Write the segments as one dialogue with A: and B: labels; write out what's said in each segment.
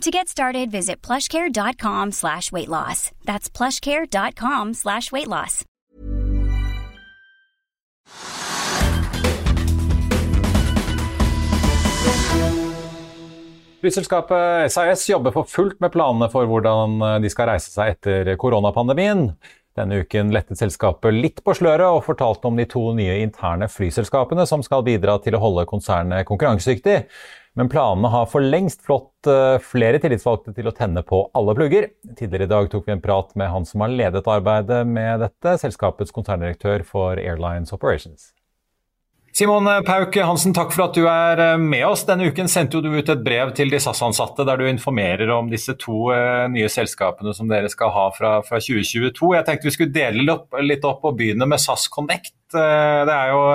A: To get started, visit plushcare.com slash weight loss. That's plushcare.com slash weight loss.
B: Flyselskapet SAS jobber for fullt med planene for hvordan eh, de skal reise seg etter koronapandemien. Denne uken lettet selskapet litt på sløret og fortalte om de to nye interne flyselskapene som skal bidra til å holde konsernet konkurransedyktig. Men planene har for lengst flått eh, flere tillitsvalgte til å tenne på alle plugger. Tidligere i dag tok vi en prat med han som har ledet arbeidet med dette, selskapets konserndirektør for Airlines Operations. Simon eh, Pauk Hansen, takk for at du er eh, med oss. Denne uken sendte du ut et brev til de SAS-ansatte der du informerer om disse to nye selskapene som dere skal ha fra, fra 2022. Jeg tenkte vi skulle dele litt opp og begynne med SAS Connect. Det er jo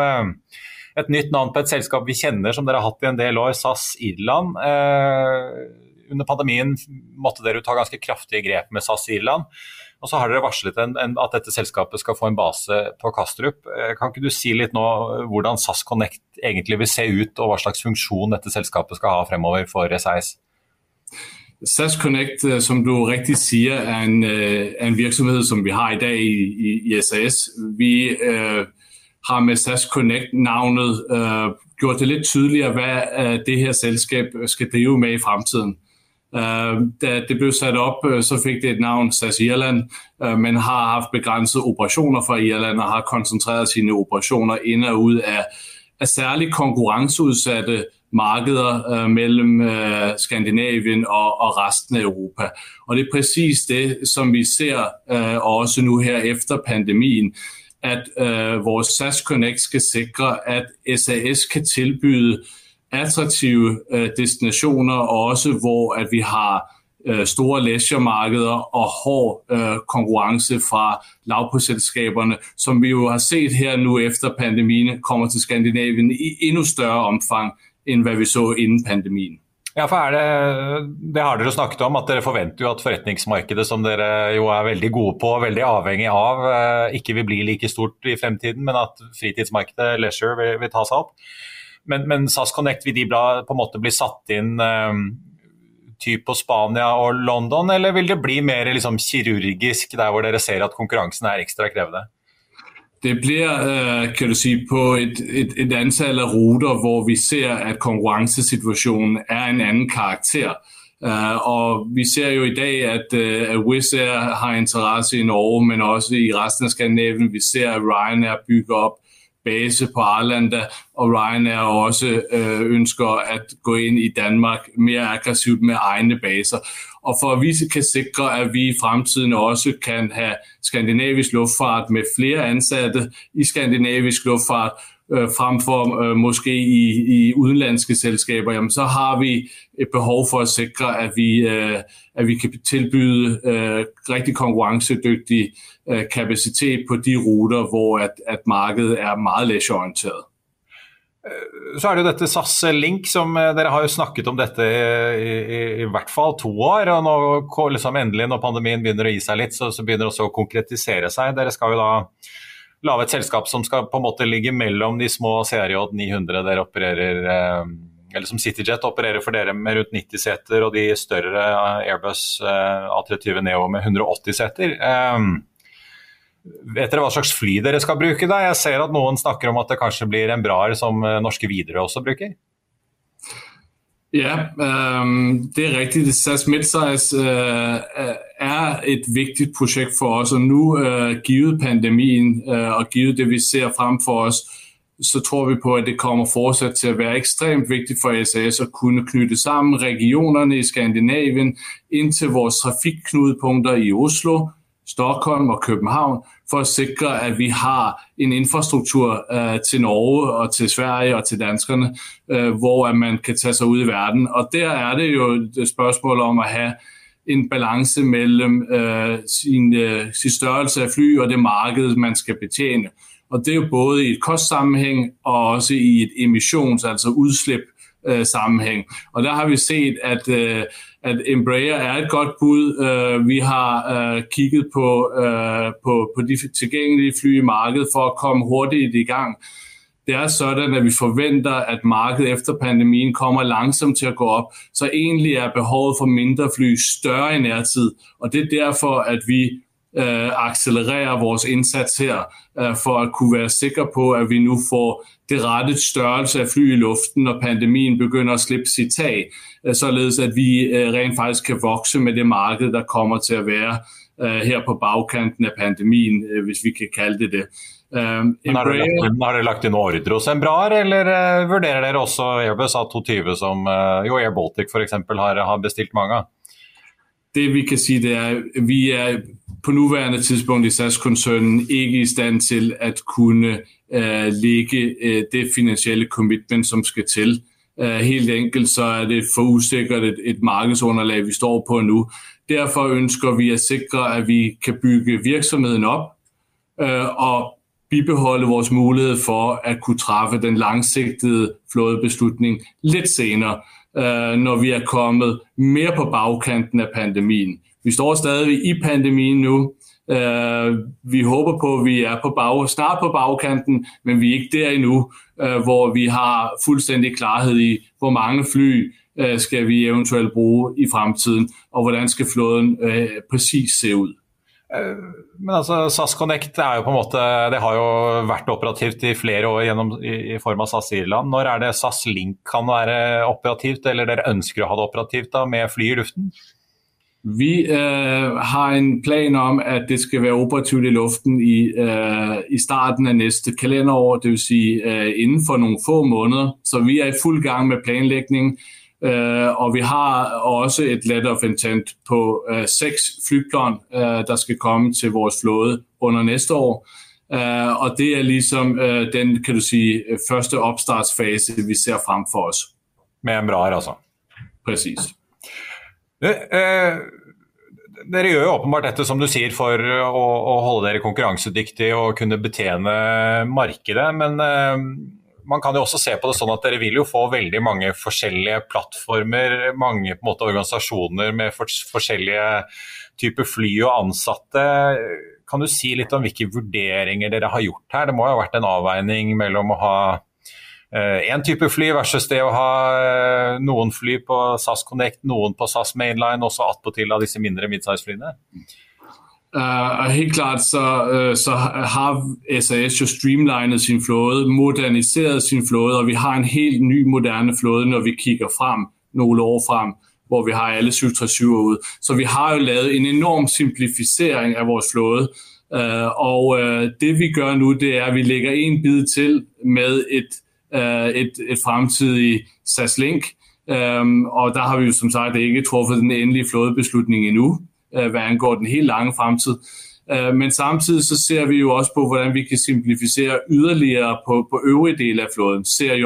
B: et nytt navn på et selskap vi kjenner som dere har hatt i en del år, SAS Irland. Eh, under pandemien måtte dere ta ganske kraftige grep med SAS Irland. Og så har dere varslet en, en, at dette selskapet skal få en base på Kastrup. Eh, kan ikke du si litt nå hvordan SAS Connect egentlig vil se ut, og hva slags funksjon dette selskapet skal ha fremover for SAS?
C: SAS Connect, eh, som du rigtig siger, er en, en virksomhed, som vi har i dag i, i, i SAS. Vi øh, har med SAS Connect-navnet øh, gjort det lidt tydeligere hvad øh, det her selskab skal drive med i fremtiden. Øh, da det blev sat op, øh, så fik det et navn SAS Irland, øh, men har haft begrænsede operationer fra Irland og har koncentreret sine operationer ind og ud af, af særligt konkurrenceudsatte markeder øh, mellem øh, Skandinavien og, og resten af Europa. Og det er præcis det, som vi ser øh, også nu her efter pandemien, at øh, vores SAS Connect skal sikre, at SAS kan tilbyde attraktive øh, destinationer, og også hvor at vi har øh, store leisure-markeder og hård øh, konkurrence fra lavprisselskaberne, som vi jo har set her nu efter pandemien, kommer til Skandinavien i endnu større omfang, end hvad vi så inden pandemien.
B: Ja, for er det, det har dere snakket om, at dere forventer jo at forretningsmarkedet, som dere jo er veldig gode på og veldig avhengig av, eh, ikke vil bli like stort i fremtiden, men at fritidsmarkedet, leisure, vil, vil ta seg opp. Men, men SAS Connect, vil de på en måte bli satt inn um, typ på Spania og London, eller vil det bli mer liksom, kirurgisk der hvor dere ser at konkurransen er ekstra krevende?
C: Det blir øh, kan du sige, på et, et, et antal af ruter hvor vi ser at konkurrencesituationen er en anden karakter. Uh, og Vi ser jo i dag at, uh, at Wizz Air har interesse i Norge, men også i resten af Skandinavien. Vi ser at Ryanair bygger op base på Arlanda, og Ryanair også øh, ønsker at gå ind i Danmark mere aggressivt med egne baser. Og for at vi kan sikre, at vi i fremtiden også kan have skandinavisk luftfart med flere ansatte i skandinavisk luftfart, øh, frem for øh, måske i, i udenlandske selskaber, jamen så har vi et behov for at sikre, at vi, øh, at vi kan tilbyde øh, rigtig konkurrencedygtig øh, kapacitet på de ruter, hvor at, at markedet er meget leisure-orienteret.
B: Øh, så er det jo dette SAS Link, som eh, dere har jo snakket om dette i, i, i hvert fall to år. og nå liksom Endelig, når pandemien begynner å gi seg litt, så, så begynner det også å konkretisere seg. Dere skal jo da lage et selskap som skal på en måte ligge mellom de små CRJ 900 dere opererer eh, eller som CityJet opererer for dere med rundt 90 seter, og de større eh, Airbus eh, A320 Neo med 180 seter. Vet dere hva slags fly dere skal bruke? da? Jeg ser at noen snakker om at det kanskje blir en Brar som norske Widerøe også bruker?
C: Ja, øh, det er rigtigt. SAS Midsize øh, øh, er et vigtigt projekt for os, og nu øh, givet pandemien øh, og givet det vi ser frem for os, så tror vi på at det kommer fortsat til at være ekstremt vigtigt for SAS at kunne knytte sammen regionerne i Skandinavien ind til vores trafikknudepunkter i Oslo, Stockholm og København for at sikre at vi har en infrastruktur øh, til Norge og til Sverige og til danskerne, øh, hvor man kan tage sig ud i verden. Og Der er det jo et spørgsmål om at have en balance mellem øh, sin, øh, sin størrelse af fly og det marked, man skal betjene. Og det er jo både i et kostsammenhæng og også i et emissions, altså udslip øh, sammenhæng. Og der har vi set, at, øh, at Embraer er et godt bud. Øh, vi har øh, kigget på, øh, på, på de tilgængelige fly i markedet for at komme hurtigt i gang. Det er sådan, at vi forventer, at markedet efter pandemien kommer langsomt til at gå op, så egentlig er behovet for mindre fly større i nærtid, og det er derfor, at vi øh, accelererer vores indsats her, øh, for at kunne være sikre på, at vi nu får det rette størrelse af fly i luften, når pandemien begynder at slippe sit tag, øh, således at vi øh, rent faktisk kan vokse med det marked, der kommer til at være øh, her på bagkanten af pandemien, øh, hvis vi kan kalde det det.
B: Um, lagt, har dere lagt inn ordre hos Embraer, eller uh, vurderer dere også Airbus A220, som uh, jo Air Baltic f.eks. Har, har bestilt mange av?
C: Det vi kan si, det er vi er på nuværende tidspunkt i SAS-koncernen ikke i stand til at kunne øh, lægge øh, det finansielle commitment, som skal til. Uh, helt enkelt så er det for usikkert et, et markedsunderlag, vi står på nu. Derfor ønsker vi at sikre, at vi kan bygge virksomheden op, øh, og bibeholde vores mulighed for at kunne træffe den langsigtede flådebeslutning lidt senere, øh, når vi er kommet mere på bagkanten af pandemien. Vi står stadig i pandemien nu. Øh, vi håber på, at vi er på bag, snart på bagkanten, men vi er ikke der endnu, øh, hvor vi har fuldstændig klarhed i, hvor mange fly øh, skal vi eventuelt bruge i fremtiden, og hvordan skal flåden øh, præcis se ud.
B: Eh, men altså, SAS Connect er jo på en måte, det har jo vært operativt i flere år gjennom, i, i form av SAS Irland. Når er det SAS Link kan være operativt, eller dere ønsker å ha det operativt da, med fly i luften?
C: Vi øh, har en plan om, at det skal være operativt i luften i, øh, i starten av neste kalenderår, dvs. Si, øh, eh, innenfor noen få måneder. Så vi er i full gang med planlægning. Øh, og vi har også et letter of intent på øh, seks flyplan, øh, der skal komme til vores flåde under næste år. Uh, og det er ligesom uh, den, kan du sige, første opstartsfase, vi ser frem for os.
B: Med Embraer, altså?
C: Præcis.
B: Uh, uh, dere gjør jo åpenbart dette som du sier for å, å holde dere konkurransedyktige og kunne betjene markedet, men man kan jo også se på det sånn at dere vil jo få veldig mange forskjellige plattformer, mange på en måte organisasjoner med forskjellige typer fly og ansatte. Kan du si litt om hvilke vurderinger dere har gjort her? Det må jo ha vært en avveining mellom å ha eh, én uh, type fly versus det å ha uh, noen fly på SAS Connect, noen på SAS Mainline, også attpåtil av disse mindre midsize-flyene?
C: Uh, og helt klart så, uh, så har SAS jo streamlinet sin flåde, moderniseret sin flåde, og vi har en helt ny moderne flåde, når vi kigger frem nogle år frem, hvor vi har alle 737 ud. Så vi har jo lavet en enorm simplificering af vores flåde, uh, og uh, det vi gør nu, det er, at vi lægger en bid til med et, uh, et, et fremtidigt SAS Link, um, og der har vi jo som sagt ikke truffet den endelige flådebeslutning endnu, Øh, hvad angår den helt lange fremtid. Øh, men samtidig så ser vi jo også på, hvordan vi kan simplificere yderligere på, på øvrige dele af flåden. CRJ,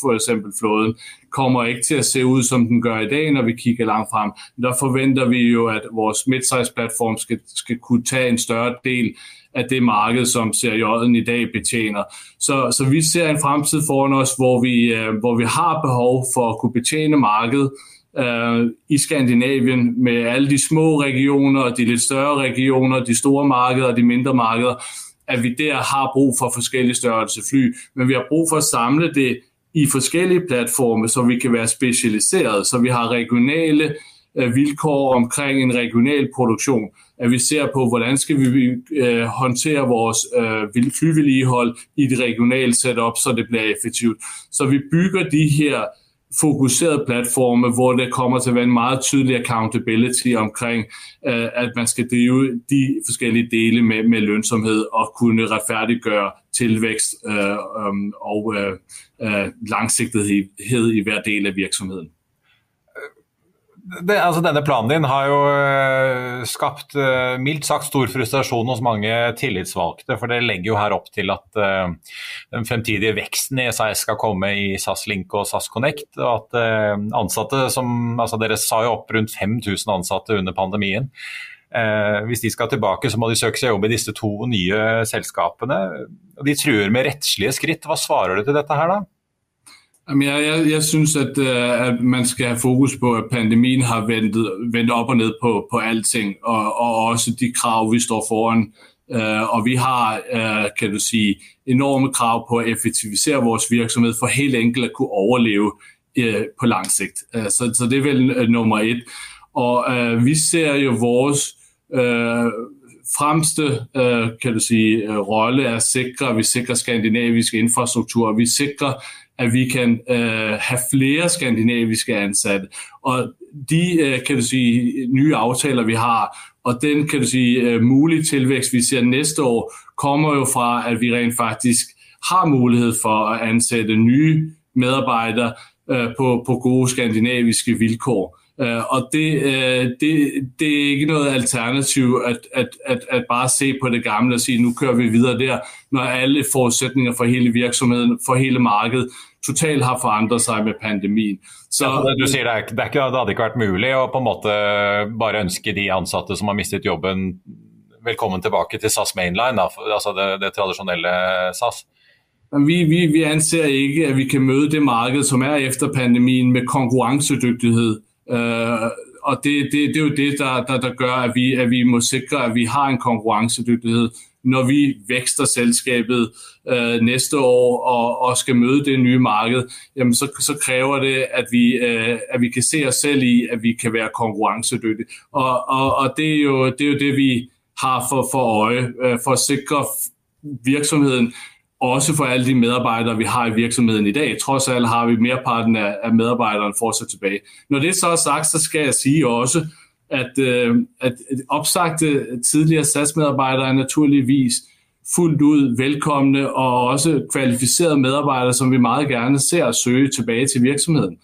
C: for eksempel flåden, kommer ikke til at se ud, som den gør i dag, når vi kigger langt frem. Der forventer vi jo, at vores midsize platform skal, skal kunne tage en større del af det marked, som CRJ'en i dag betjener. Så, så vi ser en fremtid foran os, hvor vi, øh, hvor vi har behov for at kunne betjene markedet, øh, i Skandinavien med alle de små regioner, de lidt større regioner, de store markeder og de mindre markeder, at vi der har brug for forskellige størrelse fly, men vi har brug for at samle det i forskellige platforme, så vi kan være specialiseret, så vi har regionale øh, vilkår omkring en regional produktion, at vi ser på, hvordan skal vi øh, håndtere vores øh, flyvedligehold i det regionalt setup, så det bliver effektivt. Så vi bygger de her fokuserede platforme, hvor det kommer til at være en meget tydelig accountability omkring, øh, at man skal drive de forskellige dele med, med lønsomhed og kunne retfærdiggøre tilvækst øh, øh, og øh, øh langsigtighed i hver del af virksomheden
B: det, altså denne planen din har jo eh, skapt uh, mildt sagt stor frustrasjon hos mange tillitsvalgte. For det legger jo her opp til at uh, den fremtidige veksten i SAS skal komme i SAS Link og SAS Connect. Og at ansatte som altså Dere sa jo opp rundt 5000 ansatte under pandemien. hvis de skal tilbake, så må de søke seg jobb i disse to nye selskapene. og De truer med rettslige skritt. Hva svarer du til dette her, da?
C: Jamen, jeg, jeg, jeg synes, at, øh, at man skal have fokus på, at pandemien har ventet, vendt op og ned på, på alting, og, og også de krav, vi står foran. Øh, og vi har, øh, kan du sige, enorme krav på at effektivisere vores virksomhed for helt enkelt at kunne overleve øh, på lang sigt. Øh, så, så det er vel øh, nummer et. Og øh, vi ser jo vores Øh, fremste øh, kan du sige, øh, rolle er at sikre, at vi sikrer skandinavisk infrastruktur, og vi sikrer, at vi kan øh, have flere skandinaviske ansatte. Og de, øh, kan du sige, nye aftaler, vi har, og den, kan du sige, øh, mulige tilvækst, vi ser næste år, kommer jo fra, at vi rent faktisk har mulighed for at ansætte nye medarbejdere øh, på, på gode skandinaviske vilkår. Uh, og det, uh, det, det er ikke noget alternativ at, at, at, at bare se på det gamle og sige, nu kører vi videre der, når alle forudsætninger for hele virksomheden, for hele markedet, totalt har forandret seg med pandemien.
B: Så, ja, du sier det, er, det, er ikke, det hadde ikke vært mulig å på en måte bare ønske de ansatte som har mistet jobben, velkommen tilbake til SAS Mainline, da, altså det, det tradisjonelle SAS?
C: Vi, vi, vi, anser ikke at vi kan møte det marked som er efter pandemien med konkurransedygtighet. Øh, og det, det, det er jo det, der, der, der gør, at vi, at vi må sikre, at vi har en konkurrencedygtighed når vi vækster selskabet øh, næste år og, og skal møde det nye marked, jamen så, så kræver det, at vi, øh, at vi kan se os selv i, at vi kan være konkurrencedygtige. Og, og, og det, er jo, det er jo det, vi har for, for øje, øh, for at sikre virksomheden, også for alle de medarbejdere, vi har i virksomheden i dag. Trods alt har vi merparten af, af medarbejderne fortsat tilbage. Når det så er sagt, så skal jeg sige også, at, øh, at opsagte tidligere SAS-medarbejdere er naturligvis fuldt ud velkomne og også kvalificerede medarbejdere, som vi meget gerne ser søge tilbage til virksomheden.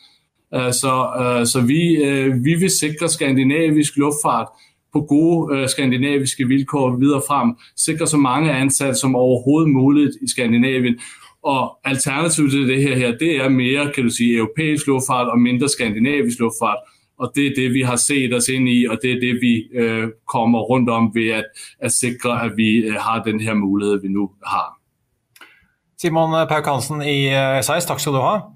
C: Øh, så, øh, så vi, øh, vi vil sikre skandinavisk luftfart på gode øh, skandinaviske vilkår videre frem, sikre så mange ansatte som overhovedet muligt i Skandinavien, og alternativet til det her, her det er mere, kan du sige, europæisk luftfart og mindre skandinavisk luftfart, og det er det, vi har set os ind i, og det er det, vi øh, kommer rundt om ved at, at sikre, at vi øh, har den her mulighed, vi nu har.
B: Simon Pauk Hansen i øh, SAS, tak skal du ha.